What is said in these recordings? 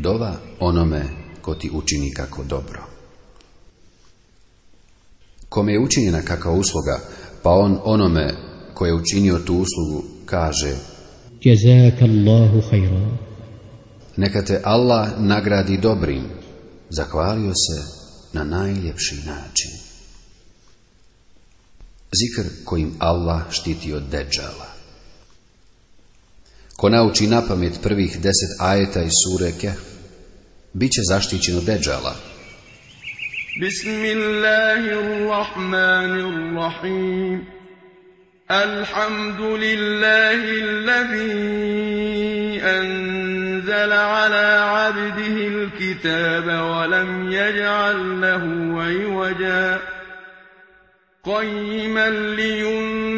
Dova onome ko ti učini kako dobro. Kome je učinjena kakva usluga, pa on onome ko je učinio tu uslugu kaže Jazakallahu hajra. Neka te Allah nagradi dobrim, zahvalio se na najljepši način. Zikr kojim Allah štiti od deđala. Ko nauči na pamet prvih deset ajeta iz sure Kehf, Biće zaštićen od Deđala. Bismillahirrahmanirrahim. Alhamdulillahi allazi anzala ala abdihi alkitaba wa lam yaj'al lahu iwaja. Qayyiman liyun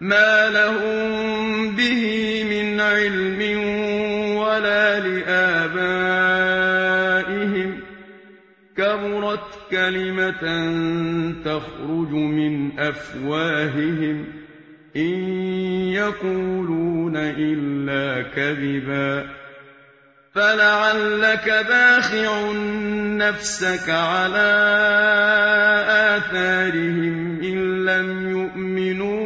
مَّا لَهُم بِهِ مِنْ عِلْمٍ وَلَا لِآبَائِهِمْ ۚ كَبُرَتْ كَلِمَةً تَخْرُجُ مِنْ أَفْوَاهِهِمْ ۚ إِن يَقُولُونَ إِلَّا كَذِبًا فَلَعَلَّكَ بَاخِعٌ نَّفْسَكَ عَلَىٰ آثَارِهِمْ إِن لَّمْ يُؤْمِنُوا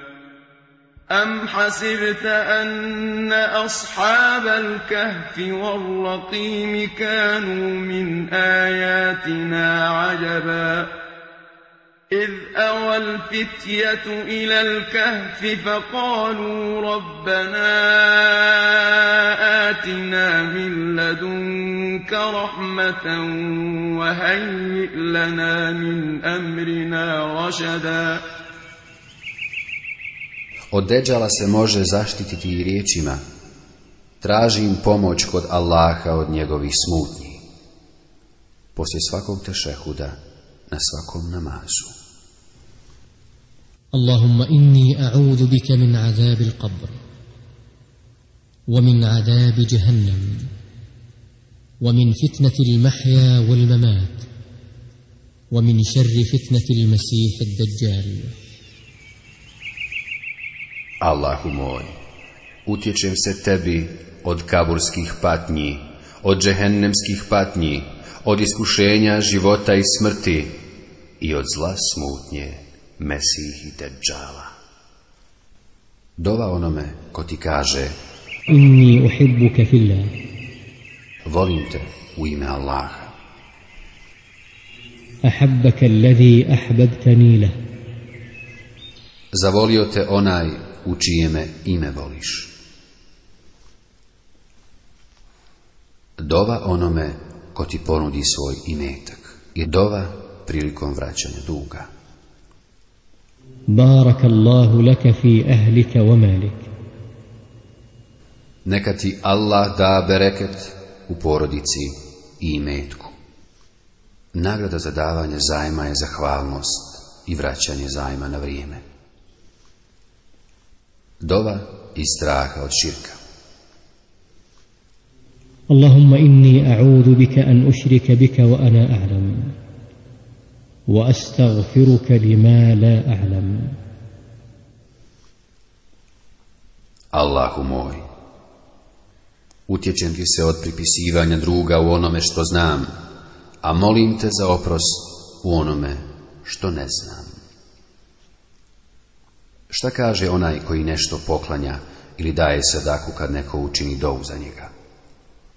أَمْ حَسِبْتَ أَنَّ أَصْحَابَ الْكَهْفِ وَالرَّقِيمِ كَانُوا مِنْ آيَاتِنَا عَجَبًا إِذْ أَوَى الْفِتْيَةُ إِلَى الْكَهْفِ فَقَالُوا رَبَّنَا آتِنَا مِن لَّدُنكَ رَحْمَةً وَهَيِّئْ لَنَا مِنْ أَمْرِنَا رَشَدًا Od deđala se može zaštititi i riječima. Tražim pomoć kod Allaha od njegovih smutnji. Poslije svakog tešehuda, na svakom namazu. Allahumma inni a'udu bika min azabi l'qabr. Wa min azabi jahannam. Wa min fitnati l'mahya wal mamat. Wa min šerri fitnati l'masih d'ađalu. Allahu moj, utječem se tebi od kaburskih patnji, od džehennemskih patnji, od iskušenja života i smrti i od zla smutnje Mesih i Deđala. Dova onome ko ti kaže Inni uhibbu kefilla Volim te u ime Allaha. Ahabbaka alladhi ahbabtani lah Zavolio te onaj u čijeme ime voliš. Dova onome ko ti ponudi svoj imetak i dova prilikom vraćanja duga. Barak Allahu laka fi ahlika wa malik. Neka ti Allah da bereket u porodici i imetku. Nagrada za davanje zajma je zahvalnost i vraćanje zajma na vrijeme dova i straha od širka. Allahumma inni a'udhu bika an ushrika bika wa ana a'lam wa astaghfiruka lima la a'lam. Allahu moj, utječem ti se od pripisivanja druga u onome što znam, a molim te za oprost u onome što ne znam. Šta kaže onaj koji nešto poklanja ili daje sadaku kad neko učini dovu za njega?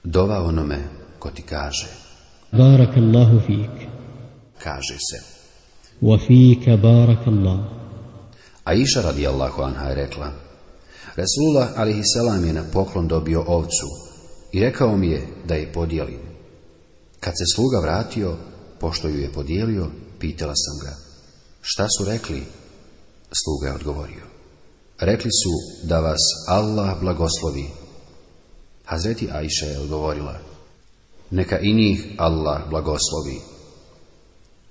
Dova onome ko ti kaže. Barakallahu fik. Kaže se. Wa fika barakallahu. Aisha radijallahu anha je rekla. Resulullah alihissalam je na poklon dobio ovcu i rekao mi je da je podijelim. Kad se sluga vratio, pošto ju je podijelio, pitala sam ga. Šta su rekli sluga je odgovorio. Rekli su da vas Allah blagoslovi. Hazreti Ajša je odgovorila. Neka i njih Allah blagoslovi.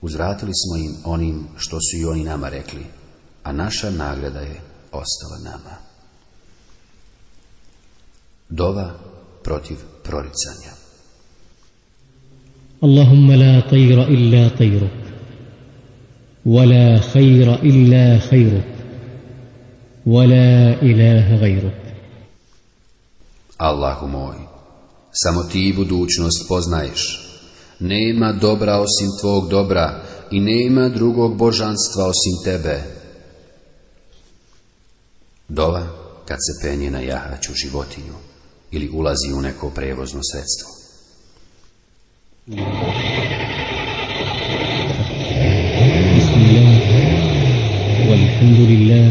Uzratili smo im onim što su i oni nama rekli, a naša nagrada je ostala nama. Dova protiv proricanja. Allahumma la tajra illa tajruk. ولا خير إلا خيرك ولا إله غيرك الله موي samo ti budućnost poznaješ nema dobra osim tvog dobra i nema drugog božanstva osim tebe dova kad se penje na jahaću životinju ili ulazi u neko prevozno sredstvo Thank you. الحمد لله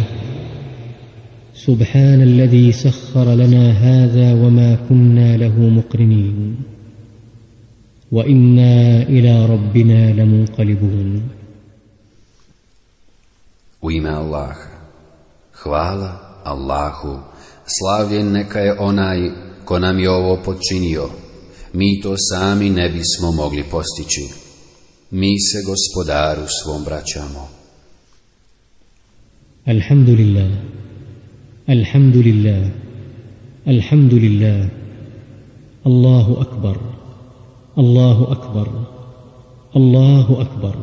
سبحان الذي سخر لنا هذا وما كنا له مقرنين وانا الى ربنا لمنقلبون وإما الله Hvala Allahu, slavljen neka je onaj ko nam je ovo počinio, mi to sami ne bismo mogli postići, mi se gospodaru svom braćamo. الحمد لله الحمد لله الحمد لله الله أكبر الله أكبر الله أكبر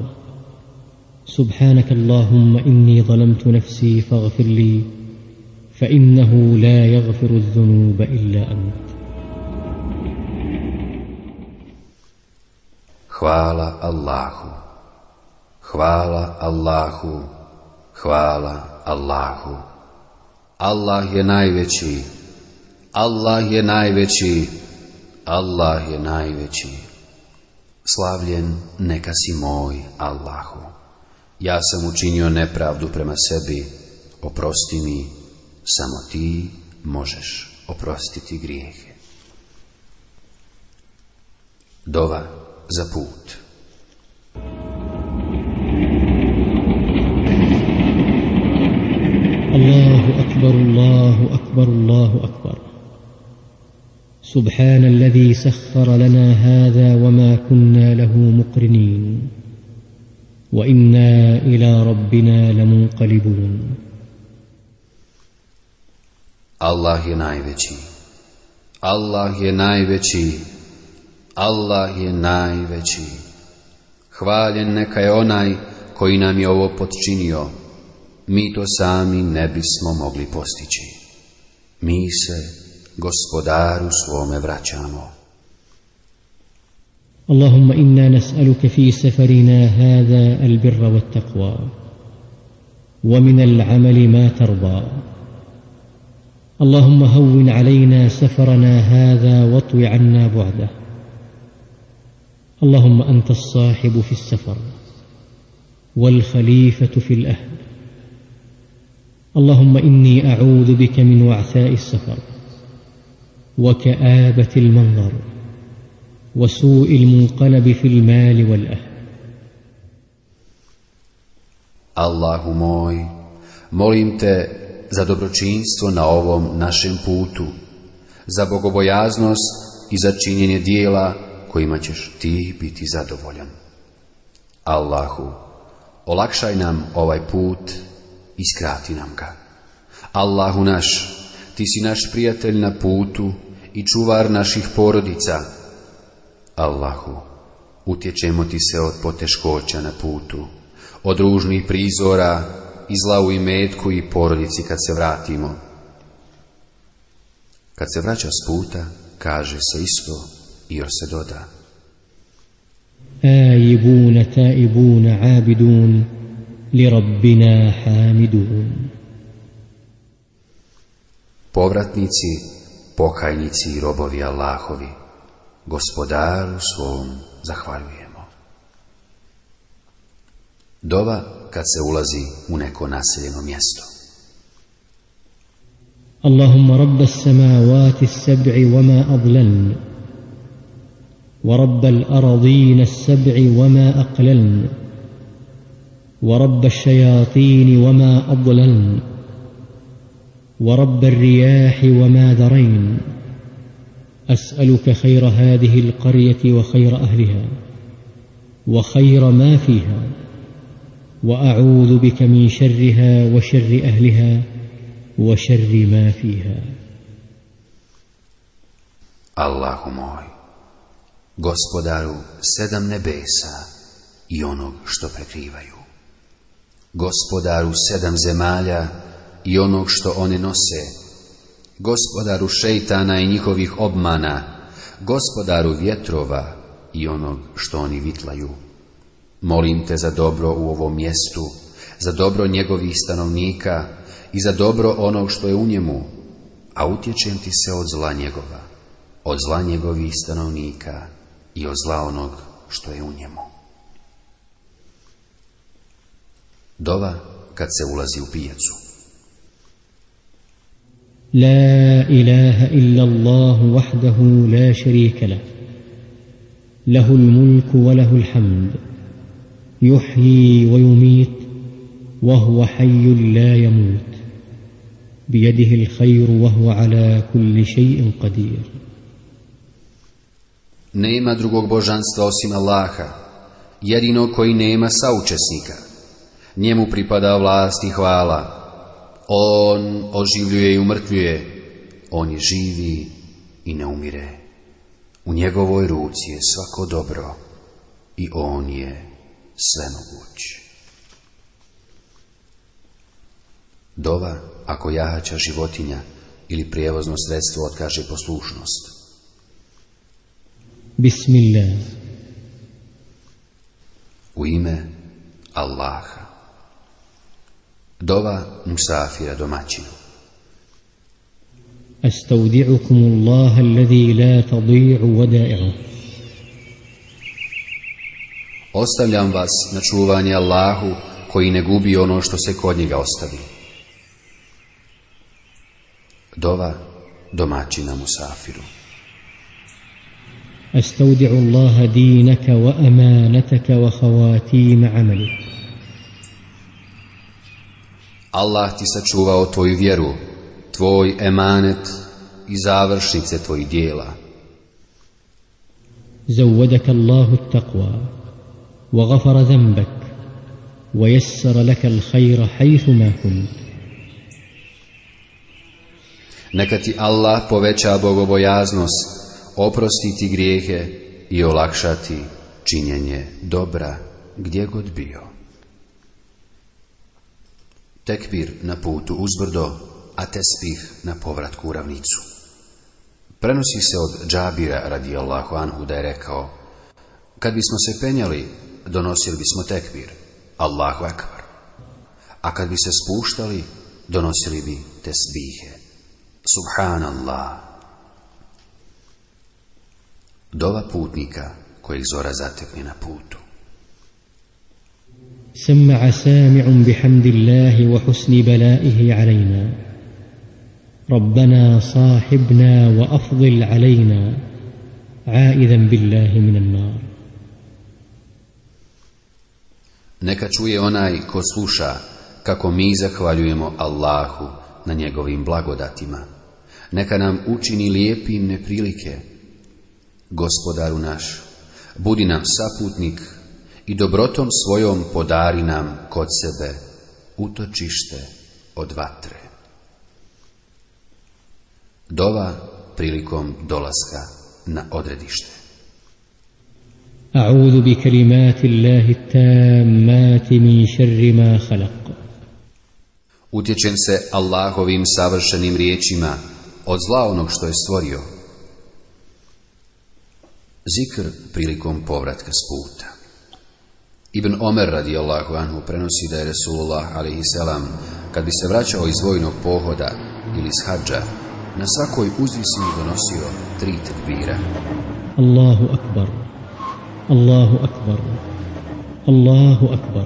سبحانك اللهم إني ظلمت نفسي فاغفر لي فإنه لا يغفر الذنوب إلا أنت خوال الله خوال الله Hvala Allahu. Allah je najveći. Allah je najveći. Allah je najveći. Slavljen neka si moj Allahu. Ja sam učinio nepravdu prema sebi. Oprosti mi. Samo ti možeš oprostiti grijehe. Dova za put. سبحان الذي سخر لنا هذا وما كنا له مقرنين وإنا إلى ربنا لمنقلبون الله najveći الله je najveći الله je najveći Hvaljen neka je onaj koji nam je ovo potčinio. Mi to sami ne bismo mogli postići. Mi se gospodaru svome vraćamo. اللهم إنا نسألك في سفرنا هذا البر والتقوى ومن العمل ما ترضى اللهم هون علينا سفرنا هذا واطو عنا بعده اللهم أنت الصاحب في السفر والخليفة في الأهل اللهم إني أعوذ بك من وعثاء السفر وكابه المنظر وسوء المنقلب في المال والاهل الله موي molim te za dobročinstvo na ovom našem putu za bogobojaznost i za činjenje dijela kojima ćeš ti biti zadovoljan Allahu olakšaj nam ovaj put i skrati nam ga Allahu naš ti si naš prijatelj na putu i čuvar naših porodica. Allahu, utječemo ti se od poteškoća na putu, od ružnih prizora, izlavu i metku i porodici kad se vratimo. Kad se vraća s puta, kaže se isto i još se doda. آيبون تائبون عابدون لربنا حامدون povratnici pokajnici i robovi Allahovi, gospodaru svom zahvaljujemo. Dova kad se ulazi u neko naseljeno mjesto. Allahumma rabba samavati sebi vama adlen, ورب الأراضين السبع وما أقللن ورب الشياطين وما أضللن ورب الرياح وما ذرين أسألك خير هذه القرية وخير أهلها وخير ما فيها وأعوذ بك من شرها وشر أهلها وشر ما فيها الله موي gospodaru sedam nebesa i onog što prekrivaju, gospodaru sedam zemalja i onog što one nose. Gospodaru šeitana i njihovih obmana, gospodaru vjetrova i onog što oni vitlaju. Molim te za dobro u ovom mjestu, za dobro njegovih stanovnika i za dobro onog što je u njemu, a utječem ti se od zla njegova, od zla njegovih stanovnika i od zla onog što je u njemu. Dova kad se ulazi u pijacu. لا إله إلا الله وحده لا شريك له له الملك وله الحمد يحيي ويميت وهو حي لا يموت بيده الخير وهو على كل شيء قدير Nema drugog božanstva osim Allaha, jedino koji nema saučesnika. Njemu pripada vlast i hvala. On oživljuje i umrtvjuje, on je živi i ne umire. U njegovoj ruci je svako dobro i on je svemoguć. Dova, ako jahača životinja ili prijevozno sredstvo otkaže poslušnost. Bismillah. U ime Allaha. Dova Musafira domaćinu. Astaudi'ukum Allah alladhi la tadi'u wada'i'u. Ostavljam vas na čuvanje Allahu koji ne gubi ono što se kod njega ostavi. Dova domaćina Musafiru. Astaudi'u Allah dinaka wa amanataka wa khawatim amalika. Allah ti sačuvao tvoju vjeru, tvoj emanet i završnice tvojih dijela. زودك الله التقوى وغفر ذنبك ويسر لك الخير حيثما كنت neka ti Allah poveća bogobojaznost oprostiti grijehe i olakšati činjenje dobra gdje god bio tekbir na putu uzbrdo, a tespih na povratku u ravnicu. Prenosi se od Džabira radijallahu anhu da je rekao, kad bismo se penjali, donosili bismo tekbir, Allahu akvar, a kad bi se spuštali, donosili bi tesbihe, subhanallah. Dova putnika kojih zora zatekne na putu. سمع سامع بحمد الله وحسن بلائه علينا ربنا صاحبنا وأفضل علينا عائذا بالله من النار Neka čuje onaj ko sluša kako mi zahvaljujemo Allahu na njegovim blagodatima. Neka nam učini lijepim neprilike. Gospodaru naš, budi nam saputnik i dobrotom svojom podari nam kod sebe utočište od vatre. Dova prilikom dolaska na odredište. A'udhu bi kalimati Allahi tammati min sharri ma khalaq. Utječem se Allahovim savršenim riječima od zla onog što je stvorio. Zikr prilikom povratka s puta. Ibn Omer radijallahu anhu prenosi da je Resulullah alaihissalam kad bi se vraćao iz vojnog pohoda ili iz hađa, na svakoj uzvisi donosio tri tekbira. Allahu akbar, Allahu akbar, Allahu akbar.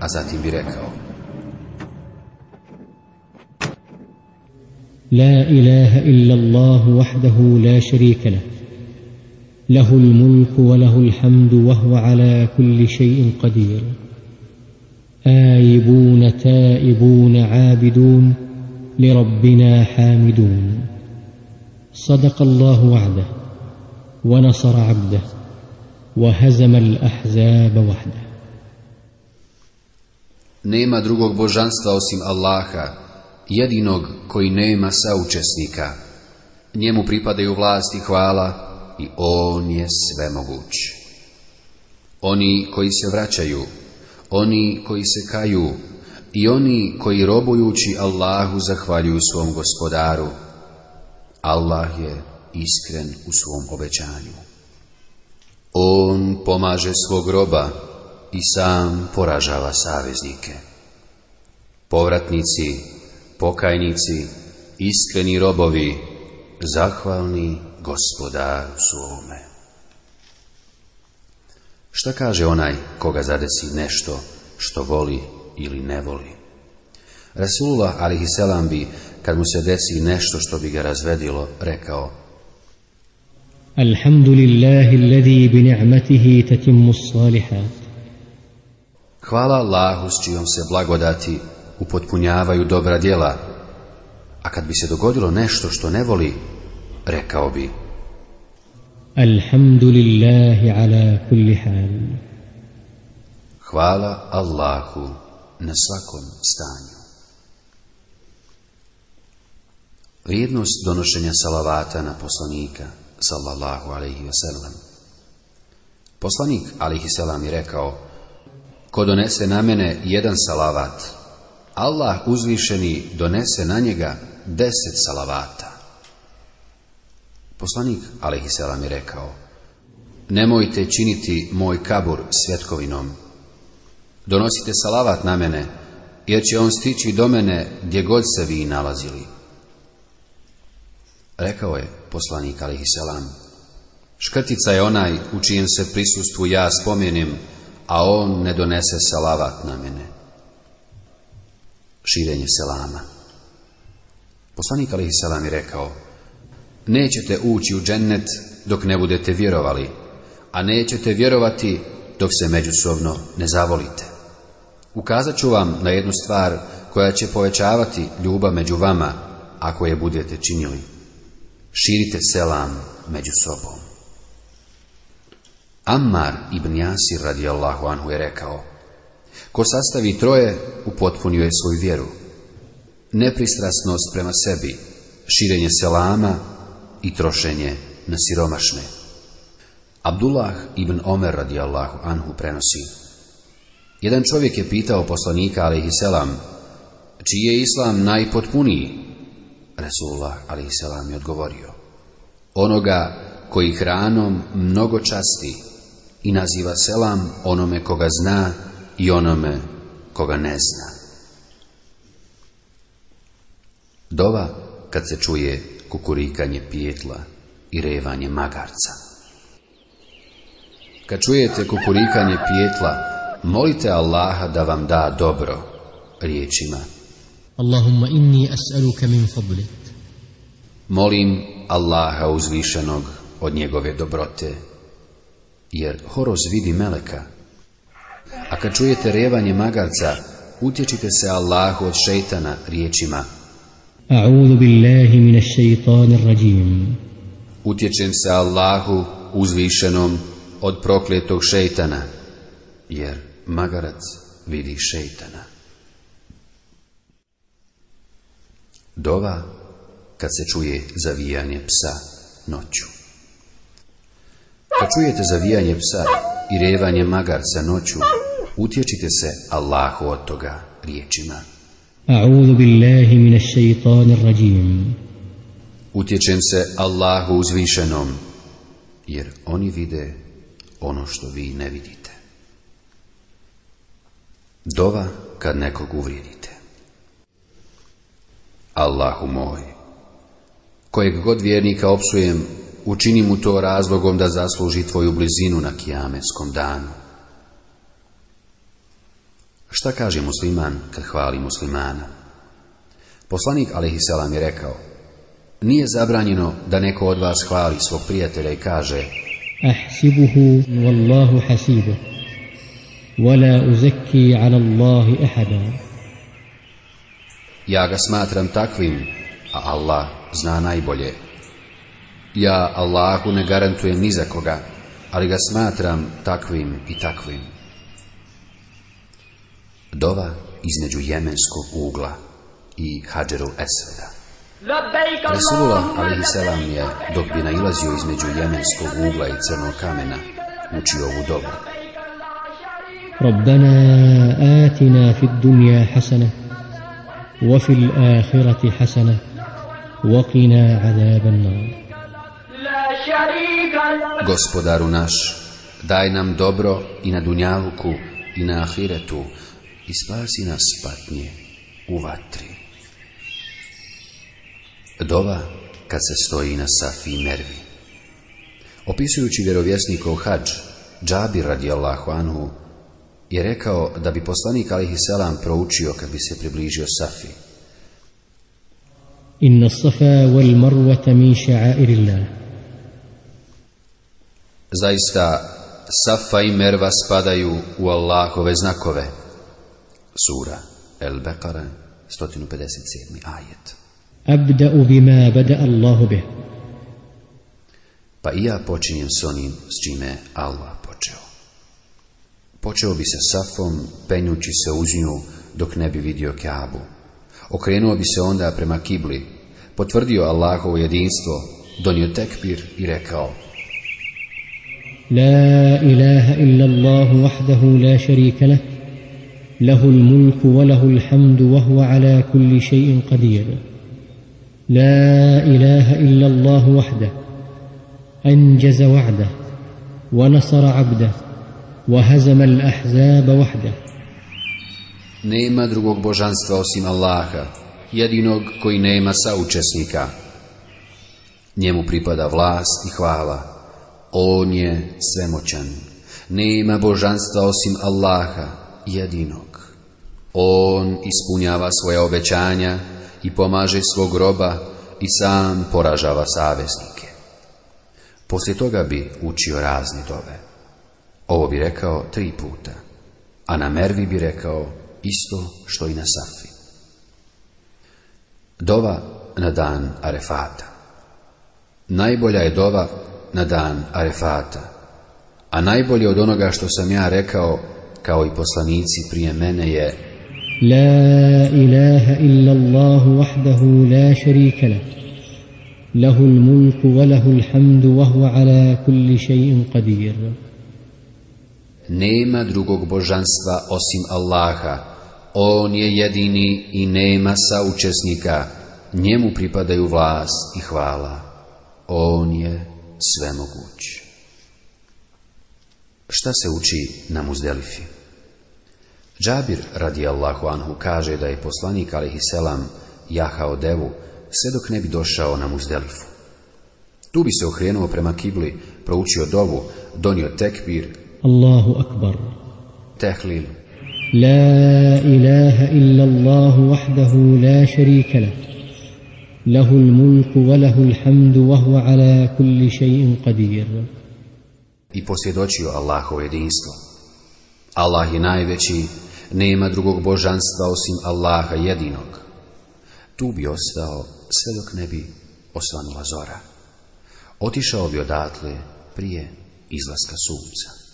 A zatim bi rekao La ilaha illa Allahu wahdahu la sharika lahu له الملك وله الحمد وهو على كل شيء قدير آيبون تائبون عابدون لربنا حامدون صدق الله وعده ونصر عبده وهزم الأحزاب وحده Nema drugog božanstva osim Allaha, jedinog koji nema saučesnika. Njemu pripadaju vlast i hvala, i On je sve moguć. Oni koji se vraćaju, oni koji se kaju i oni koji robujući Allahu zahvaljuju svom gospodaru, Allah je iskren u svom obećanju. On pomaže svog roba i sam poražava saveznike. Povratnici, pokajnici, iskreni robovi, zahvalni gospodaru svome. Šta kaže onaj koga zadesi nešto što voli ili ne voli? Rasulullah alihisselam bi, kad mu se desi nešto što bi ga razvedilo, rekao Alhamdulillahi alladhi bi ni'matihi tatimmu salihat. Hvala Allahu s čijom se blagodati upotpunjavaju dobra djela. A kad bi se dogodilo nešto što ne voli, rekao bi Alhamdulillahi ala kulli hal Hvala Allahu na svakom stanju Vrijednost donošenja salavata na poslanika sallallahu alaihi wasallam Poslanik alaihi wasallam je rekao Ko donese na mene jedan salavat Allah uzvišeni donese na njega deset salavata. Poslanik Aleyhisselam je rekao, Nemojte činiti moj kabur svjetkovinom. Donosite salavat na mene, jer će on stići do mene gdje god se vi nalazili. Rekao je poslanik Aleyhisselam, Škrtica je onaj u čijem se prisustvu ja spomenim, a on ne donese salavat na mene. Širenje selama. Poslanik Aleyhisselam je rekao, Nećete ući u džennet dok ne budete vjerovali, a nećete vjerovati dok se međusobno ne zavolite. Ukazat ću vam na jednu stvar koja će povećavati ljubav među vama ako je budete činili. Širite selam među sobom. Ammar ibn Jasir radijallahu anhu je rekao Ko sastavi troje, upotpunio je svoju vjeru. Nepristrasnost prema sebi, širenje selama i trošenje na siromašne. Abdullah ibn Omer radijallahu anhu prenosi. Jedan čovjek je pitao poslanika alaihi selam, čiji je islam najpotpuniji? Resulullah alaihi selam je odgovorio. Onoga koji hranom mnogo časti i naziva selam onome koga zna i onome koga ne zna. Dova kad se čuje kukurikanje pijetla i revanje magarca. Kad čujete kukurikanje pijetla, molite Allaha da vam da dobro riječima. Allahumma inni as'aluka min fadlik. Molim Allaha uzvišenog od njegove dobrote, jer horoz vidi meleka. A kad čujete revanje magarca, utječite se Allahu od šeitana riječima – A'udhu billahi minash shaitanir rajim. Utječem se Allahu uzvišenom od prokletog šejtana, jer magarac vidi šejtana. Dova kad se čuje zavijanje psa noću. Kad čujete zavijanje psa i revanje magarca noću, utječite se Allahu od toga riječima. أعوذ بالله من الشيطان الرجيم Utječem se Allahu uzvišenom, jer oni vide ono što vi ne vidite. Dova kad nekog uvrijedite. Allahu moj, kojeg god vjernika opsujem, učini mu to razlogom da zasluži tvoju blizinu na kijameskom danu. Šta kaže musliman kad hvali muslimana? Poslanik alaihissalam je rekao Nije zabranjeno da neko od vas hvali svog prijatelja i kaže Ahsibuhu wallahu hasibu Wala uzeki ala Allahi ahada Ja ga smatram takvim, a Allah zna najbolje. Ja Allahu ne garantujem ni za koga, ali ga smatram takvim i takvim. Dova između jemenskog ugla i Hadžerov esveda. Resulullah alihi selam je, dok bi nailazio između jemenskog ugla i crnog kamena, učio ovu dobu. Rabbana atina fid dunja hasana, wa fil ahirati hasana, wa qina azaban nar. Gospodaru naš, daj nam dobro i na dunjavuku i na ahiretu, i spasi nas patnje u vatri. Dova kad se stoji na safi mervi. Opisujući vjerovjesnikov hađ, Džabir radijallahu anhu je rekao da bi poslanik alihi selam proučio kad bi se približio safi. Inna safa wal marwata min sha'airillah. Zaista Safa i Merva spadaju u Allahove znakove. Sura Al-Baqara 157. ajet. Abda'u bima bada' Allah bih. Pa i ja počinjem s onim s čime Allah počeo. Počeo bi se safom, penjući se uz nju, dok ne bi vidio Kaabu. Okrenuo bi se onda prema Kibli, potvrdio Allahovo jedinstvo, donio tekbir i rekao La ilaha illa Allahu vahdahu la šarika lah له الملك وله الحمد وهو على كل شيء قدير لا إله إلا الله وحده أنجز وعده ونصر عبده وهزم الأحزاب وحده Nema drugog božanstva osim Allaha, jedinog koji nema saučesnika. Njemu pripada vlast i hvala. On je svemoćan. Nema božanstva osim Allaha, jedinog. On ispunjava svoje obećanja i pomaže svog groba i sam poražava savjesnike. Poslije toga bi učio razni dove. Ovo bi rekao tri puta, a na Mervi bi rekao isto što i na Safi. Dova na dan Arefata Najbolja je dova na dan Arefata, a najbolje od onoga što sam ja rekao kao i poslanici prije mene je La ilaha illa Allahu wahdahu la sharika lah Lahu al-mulku wa lahu al-hamdu wa huwa ala kulli shay'in qadir Nema drugog božanstva osim Allaha On je jedini i nema saučesnika Njemu pripadaju vlas i hvala On je svemoguć Šta se uči na muzdelifi? Džabir radijallahu anhu kaže da je poslanik alaihi selam jahao devu sve dok ne bi došao na muzdelifu. Tu bi se okrenuo prema kibli, proučio dovu, donio tekbir. Allahu akbar. Tehlil. La ilaha illa Allahu vahdahu la šarika lak. Lahu l-mulku wa lahu l-hamdu wa hu ala kulli še'in qadir. I posvjedočio Allahovo jedinstvo. Allah je najveći nema drugog božanstva osim Allaha jedinog. Tu bi ostao sve dok ne bi osvanula zora. Otišao bi odatle prije izlaska sunca.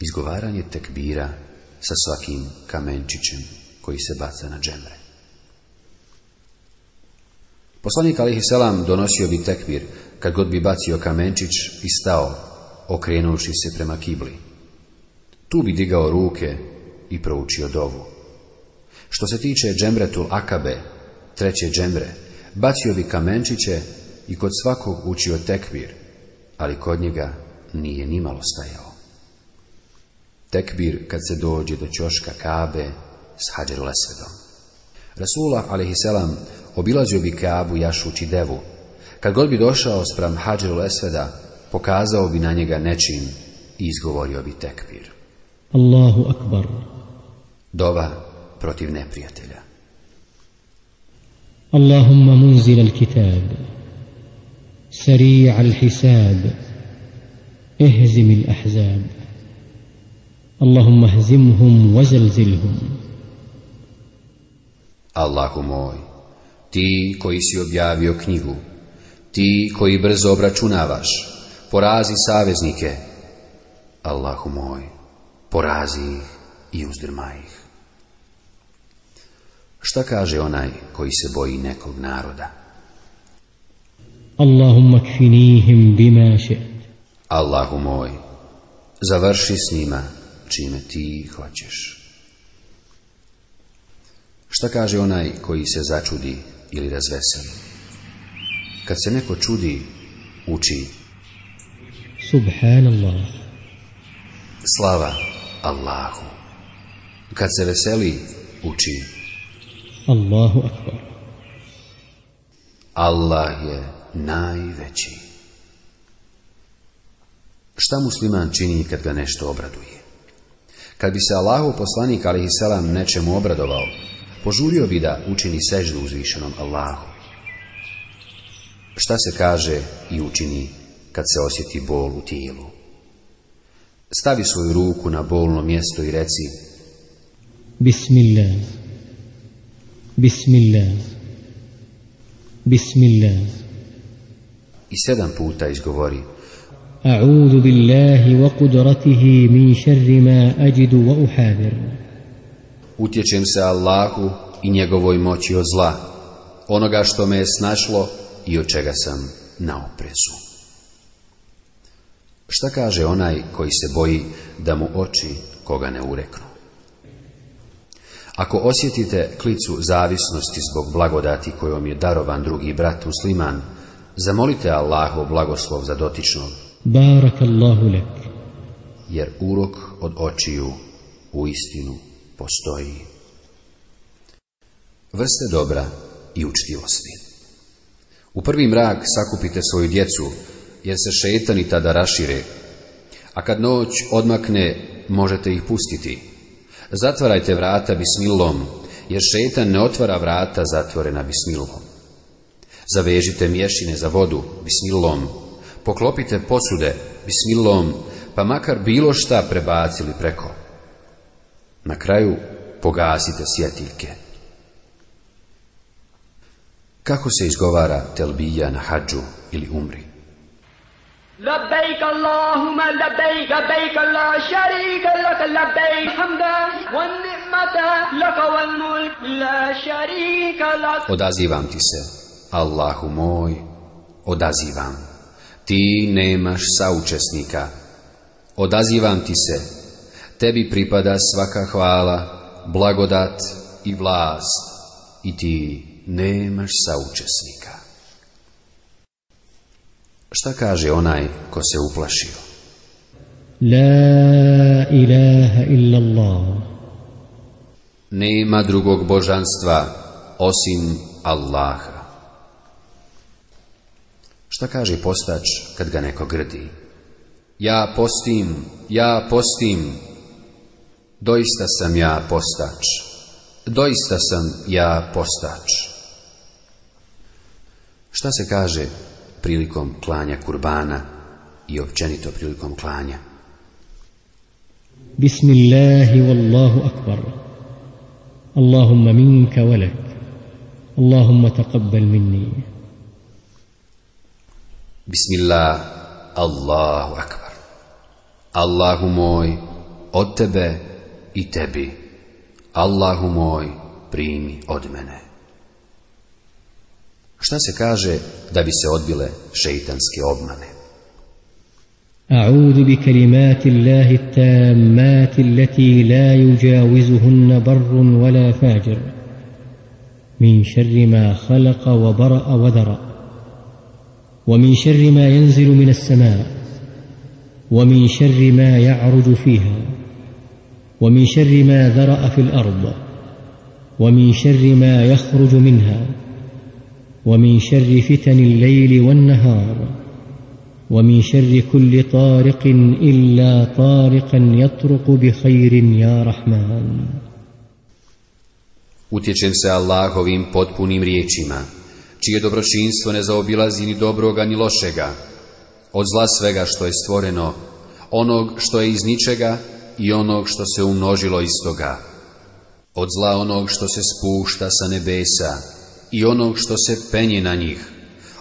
Izgovaranje tekbira sa svakim kamenčićem koji se baca na džemre. Poslanik a.s. donosio bi tekbir kad god bi bacio kamenčić i stao, okrenuoši se prema kibli tu bi digao ruke i proučio dovu. Što se tiče džemretul akabe, treće džemre, bacio bi kamenčiće i kod svakog učio tekbir, ali kod njega nije nimalo stajao. Tekbir kad se dođe do čoška kabe s hađer lesvedom. Rasulah, alaihisselam, obilazio bi kabu jašući devu. Kad god bi došao sprem hađer lesveda, pokazao bi na njega nečin i izgovorio bi tekbir. Allahu akbar. Dova protiv neprijatelja. Allahumma munzil al-kitab. Sari' al-hisab. Ehzim al-ahzab. Allahumma hzimhum wazalzilhum. Allahu moj, ti koji si objavio knjigu, ti koji brzo obračunavaš, porazi saveznike. Allahu moj, porazi ih i uzdrma ih. Šta kaže onaj koji se boji nekog naroda? Allahumma kfinihim bima še't. Allahu moj, završi s njima čime ti hoćeš. Šta kaže onaj koji se začudi ili razveseli? Kad se neko čudi, uči. Subhanallah. Slava. Slava. Allahu. Kad se veseli, uči. Allahu akbar. Allah je najveći. Šta musliman čini kad ga nešto obraduje? Kad bi se Allahu poslanik alihi salam nečemu obradovao, požurio bi da učini seždu uzvišenom Allahu. Šta se kaže i učini kad se osjeti bol u tijelu? Stavi svoju ruku na bolno mjesto i reci Bismillah Bismillah Bismillah I sedam puta izgovori A'udhu billahi wa kudratihi min sharri ma ajidu wa uhadir Utječem se Allahu i njegovoj moći od zla onoga što me je snašlo i od čega sam na oprezu. Šta kaže onaj koji se boji da mu oči koga ne ureknu? Ako osjetite klicu zavisnosti zbog blagodati kojom je darovan drugi brat musliman, zamolite Allahu blagoslov za dotičnog. Barakallahu lek. Jer urok od očiju u istinu postoji. Vrste dobra i učtivosti. U prvi mrak sakupite svoju djecu, jer se šetani tada rašire. A kad noć odmakne, možete ih pustiti. Zatvarajte vrata bismilom, jer šetan ne otvara vrata zatvorena bismilom. Zavežite mješine za vodu, bismilom. Poklopite posude, bismilom, pa makar bilo šta prebacili preko. Na kraju, pogasite sjetiljke. Kako se izgovara telbija na hađu ili umri? لبيك اللهم لبيك بيك لا شريك لك لبيك الحمد والنعمة لك والملك لا شريك لك Odazivam ti se, Allahu moj, odazivam. Ti nemaš saučesnika. Odazivam ti se, tebi pripada svaka hvala, blagodat i vlast. I ti nemaš saučesnika. Šta kaže onaj ko se uplašio? La ilaha illa Allah. Nema drugog božanstva osim Allaha. Šta kaže postač kad ga neko grdi? Ja postim, ja postim. Doista sam ja postač. Doista sam ja postač. Šta se kaže prilikom klanja kurbana i općenito prilikom klanja. Bismillahi wallahu akbar. Allahumma minka velek. Allahumma taqabbal minni. Bismillah, Allahu akbar. Allahu moj, od tebe i tebi. Allahu moj, primi od mene. Šta se kaže da bi se odbile šeitanske obmane? أعوذ بكلمات الله التامات التي لا يجاوزهن بر ولا فاجر من شر ما خلق وبرأ وذرأ ومن شر ما ينزل من السماء ومن شر ما يعرج فيها ومن شر ما ذرأ في الأرض ومن شر ما يخرج منها ومن شر فتن الليل والنهار ومن شر كل طارق الا طارقا يطرق بخير يا رحمن Utječem se Allahovim potpunim riječima, čije dobročinstvo ne zaobilazi ni dobroga ni lošega, od zla svega što je stvoreno, onog što je iz ničega i onog što se umnožilo iz toga, od zla onog što se spušta sa nebesa, i onog što se penje na njih,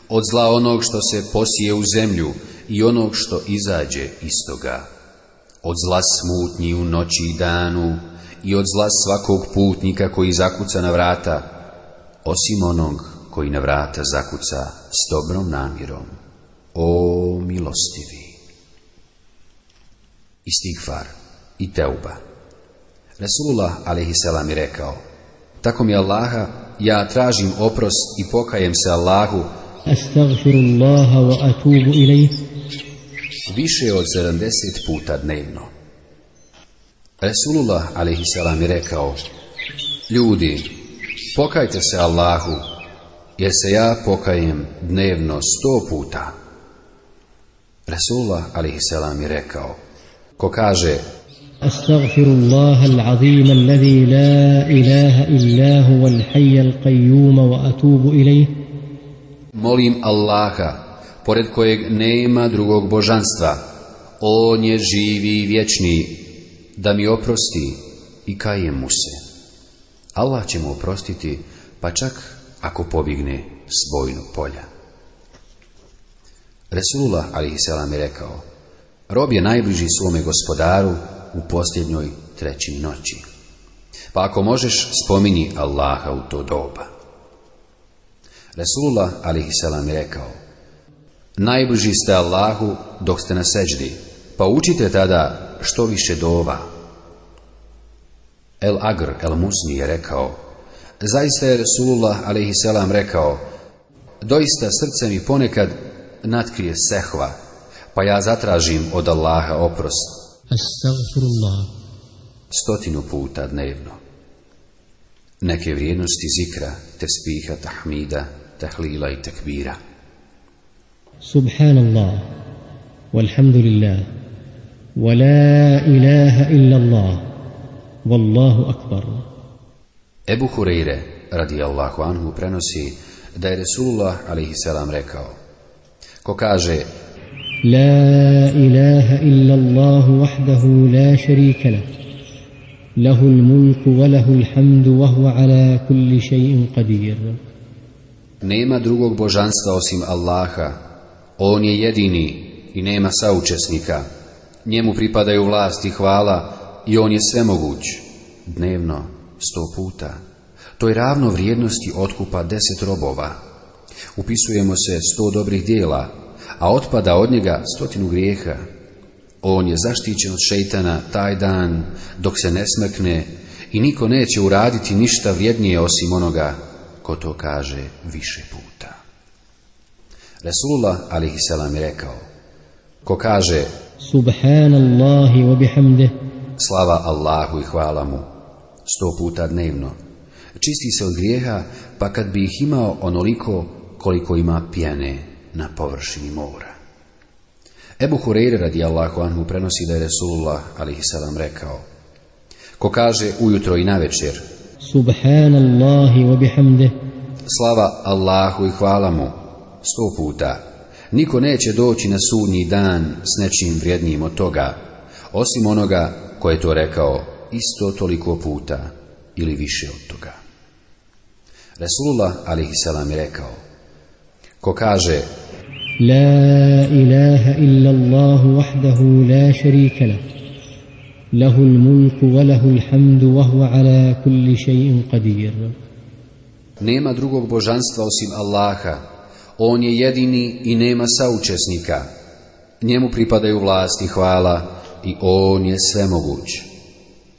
od zla onog što se posije u zemlju i onog što izađe istoga, od zla smutnji u noći i danu i od zla svakog putnika koji zakuca na vrata, osim onog koji na vrata zakuca s dobrom namirom. O milostivi! Istigfar i Teuba Resulullah a.s. mi rekao Tako mi Allaha ja tražim opros i pokajem se Allahu Astaghfirullaha wa atubu ilayh više od 70 puta dnevno Resulullah alejselam je rekao ljudi pokajte se Allahu jer se ja pokajem dnevno 100 puta Resulullah alejselam je rekao ko kaže أستغفر الله العظيم الذي لا إله إلا هو الحي القيوم وأتوب إليه مولين الله pored kojeg nema drugog božanstva on je živi i vječni da mi oprosti i kajem mu se Allah će mu oprostiti pa čak ako pobigne s bojnog polja Resulullah alihi selam je rekao rob je najbliži svome gospodaru u posljednjoj trećim noći. Pa ako možeš, spomini Allaha u to doba. Resulullah alihissalam je rekao, Najbliži ste Allahu dok ste na seđdi, pa učite tada što više dova. El Agr el Musni je rekao, Zaista je Resulullah alihissalam rekao, Doista srce mi ponekad natkrije sehva, pa ja zatražim od Allaha oprost. Astagfirullah. Stotinu puta dnevno. Neke vrijednosti zikra, tespiha, tahmida, tahlila i takbira. Subhanallah, walhamdulillah, wa la ilaha illa Allah, wallahu akbar. Ebu Hureyre, radi Allahu anhu, prenosi da je Resulullah, alaihi selam, rekao, ko kaže, لا إله إلا الله وحده لا شريك له له الملك وله الحمد وهو على كل شيء قدير Nema drugog božanstva osim Allaha. On je jedini i nema saučesnika. Njemu pripadaju vlast i hvala i on je svemoguć. Dnevno, sto puta. To je ravno vrijednosti otkupa deset robova. Upisujemo se sto dobrih dijela a otpada od njega stotinu grijeha. On je zaštićen od šeitana taj dan dok se ne smekne i niko neće uraditi ništa vrijednije osim onoga ko to kaže više puta. Resulullah alihi selam je rekao, ko kaže Subhanallahi wa bihamde Slava Allahu i hvala mu, sto puta dnevno. Čisti se od grijeha, pa kad bi ih imao onoliko koliko ima pjene na površini mora. Ebu Hureyre radi Allahu Anhu prenosi da je Resulullah alihi sallam rekao Ko kaže ujutro i navečer Subhanallahi wa bihamde Slava Allahu i hvala mu sto puta Niko neće doći na sudnji dan s nečim vrijednijim od toga osim onoga ko je to rekao isto toliko puta ili više od toga. Resulullah alihi sallam je rekao Ko kaže لا إله إلا الله وحده لا شريك له له الملك وله الحمد وهو على كل شيء قدير Nema drugog božanstva osim Allaha. On je jedini i nema saučesnika. Njemu pripadaju vlast i hvala i on je svemoguć.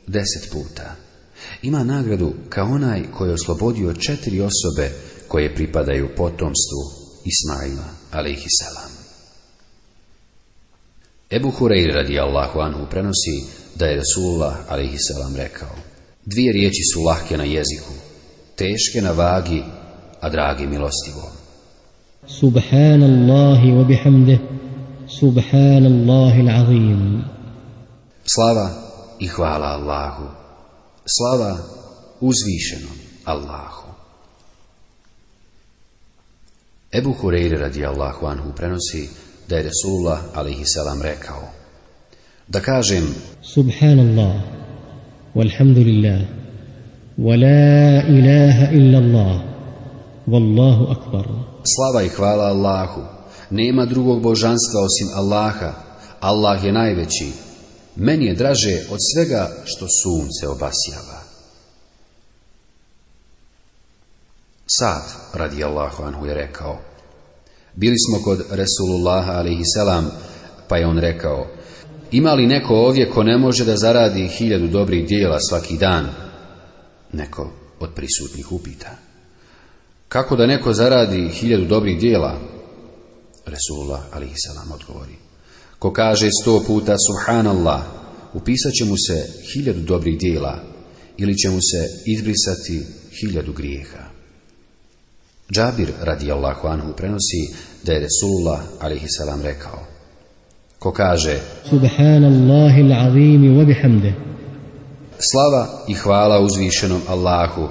Deset puta. Ima nagradu kao onaj koji je oslobodio četiri osobe koje pripadaju potomstvu Ismaila alaihi salam. Ebu Hureyri radijallahu anhu prenosi da je Rasulullah alaihi salam rekao Dvije riječi su lahke na jeziku, teške na vagi, a dragi milostivo. Subhanallahi wa bihamdeh, subhanallahi l'azim. Slava i hvala Allahu. Slava uzvišenom Allahu. Ebu Hureyre radijallahu anhu prenosi da je Resulullah alaihi salam rekao Da kažem Subhanallah, walhamdulillah, wa la ilaha illa Allah, wallahu akbar Slava i hvala Allahu, nema drugog božanstva osim Allaha, Allah je najveći, meni je draže od svega što sunce obasjava. Sad, radi Allahu anhu, je rekao. Bili smo kod Resulullaha, alaihi selam, pa je on rekao. Ima li neko ovdje ko ne može da zaradi hiljadu dobrih dijela svaki dan? Neko od prisutnih upita. Kako da neko zaradi hiljadu dobrih dijela? Resulullah, alaihi selam, odgovori. Ko kaže sto puta subhanallah, upisat će mu se hiljadu dobrih dijela ili će mu se izbrisati hiljadu grijeha. Džabir radijallahu anhu prenosi da je Resulullah alihi salam rekao ko kaže Subhanallahil azim wa bihamde Slava i hvala uzvišenom Allahu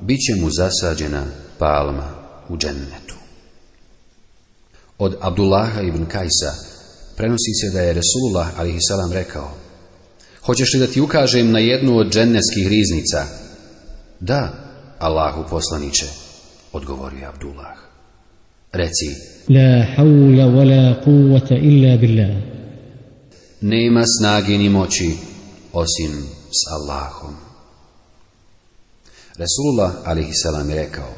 biće mu zasađena palma u džennetu Od Abdullaha ibn Kajsa prenosi se da je Resulullah alihi salam rekao Hoćeš li da ti ukažem na jednu od džennetskih riznica Da Allahu poslaniče, odgovorio Abdullah. Reci, La hawla wa la quwata illa billah. Nema snagi ni moći osim s Allahom. Resulullah alihi salam je rekao,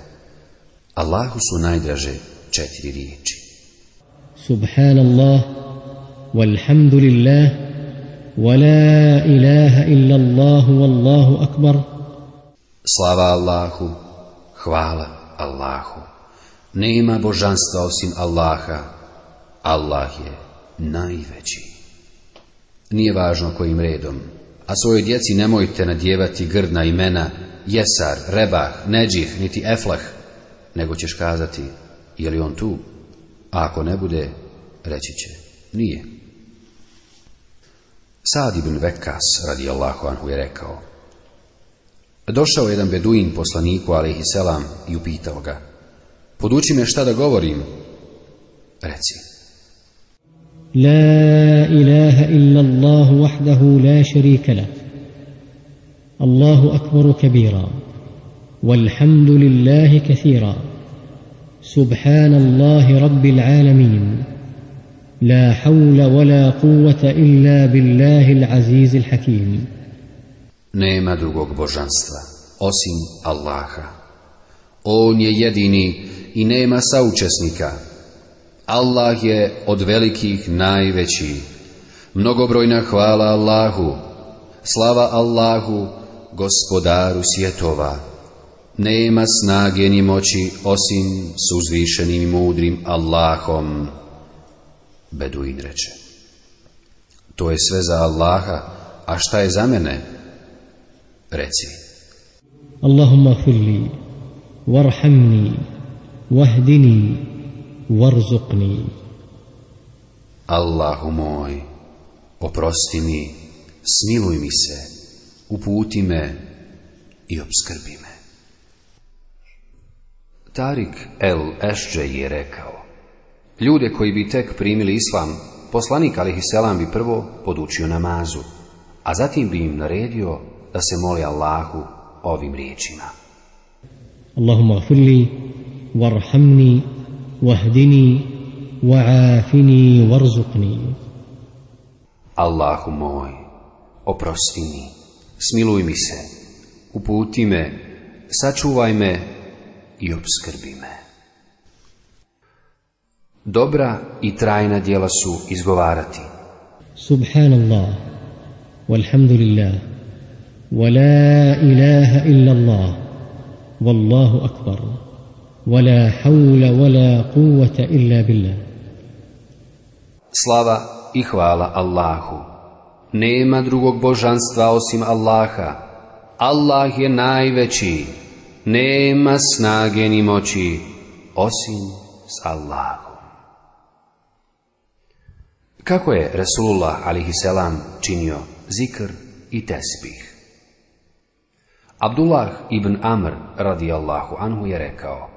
Allahu su najdraže četiri riječi. Subhanallah, walhamdulillah, wa la ilaha illa Allahu, wallahu akbar. Slava Allahu, hvala Allahu. Nema božanstva osim Allaha. Allah je najveći. Nije važno kojim redom, a svoje djeci nemojte nadjevati grdna imena Jesar, Rebah, Neđih, niti Eflah, nego ćeš kazati, je li on tu? A ako ne bude, reći će, nije. Sad ibn Vekas, radi Allahu anhu, je rekao, Došao jedan beduin poslaniku, alaihi selam, i upitao ga. Poduči me šta da govorim. Reci. La ilaha illa Allahu wahdahu la sharika lah. Allahu akbaru kabira. Walhamdu lillahi kathira. سبحان الله رب العالمين لا حول ولا قوه الا بالله العزيز الحكيم Nema drugog božanstva, osim Allaha. On je jedini i nema saučesnika. Allah je od velikih najveći. Mnogobrojna hvala Allahu. Slava Allahu, gospodaru svjetova. Nema snage ni moći osim s uzvišenim mudrim Allahom. Beduin reče. To je sve za Allaha, a šta je za mene? Beduin reče. Reci. Allahumma hulli, warhamni, wahdini, warzuqni. Allahu moj, oprosti mi, smiluj mi se, uputi me i obskrbi me. Tarik El Ešđe je rekao, ljude koji bi tek primili islam, poslanik Alihi Selam bi prvo podučio namazu, a zatim bi im naredio da se moli Allahu ovim riječima. Allahumma gafirli, warhamni, wahdini, wa'afini, warzuqni. Allahu moj, oprosti mi, smiluj mi se, uputi me, sačuvaj me i obskrbi me. Dobra i trajna djela su izgovarati. Subhanallah, walhamdulillah, ولا إله إلا الله والله أكبر ولا حول ولا قوة إلا بالله Slava i hvala Allahu. Nema drugog božanstva osim Allaha. Allah je najveći. Nema snage ni moći osim s Allahom. Kako je Resulullah alihi selam činio zikr i tesbih? Abdullah ibn Amr radijallahu anhu je rekao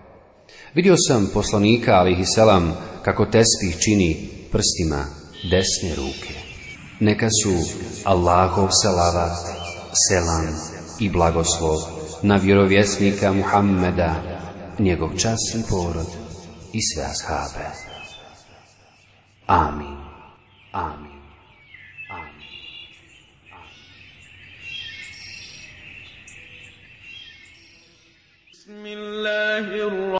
Vidio sam poslanika alihi selam kako tespih čini prstima desne ruke. Neka su Allahov salavat, selam i blagoslov na vjerovjesnika Muhammeda, njegov častni porod i sve ashabe. Amin. Amin. اللَّهِ الرَّحْمَٰنِ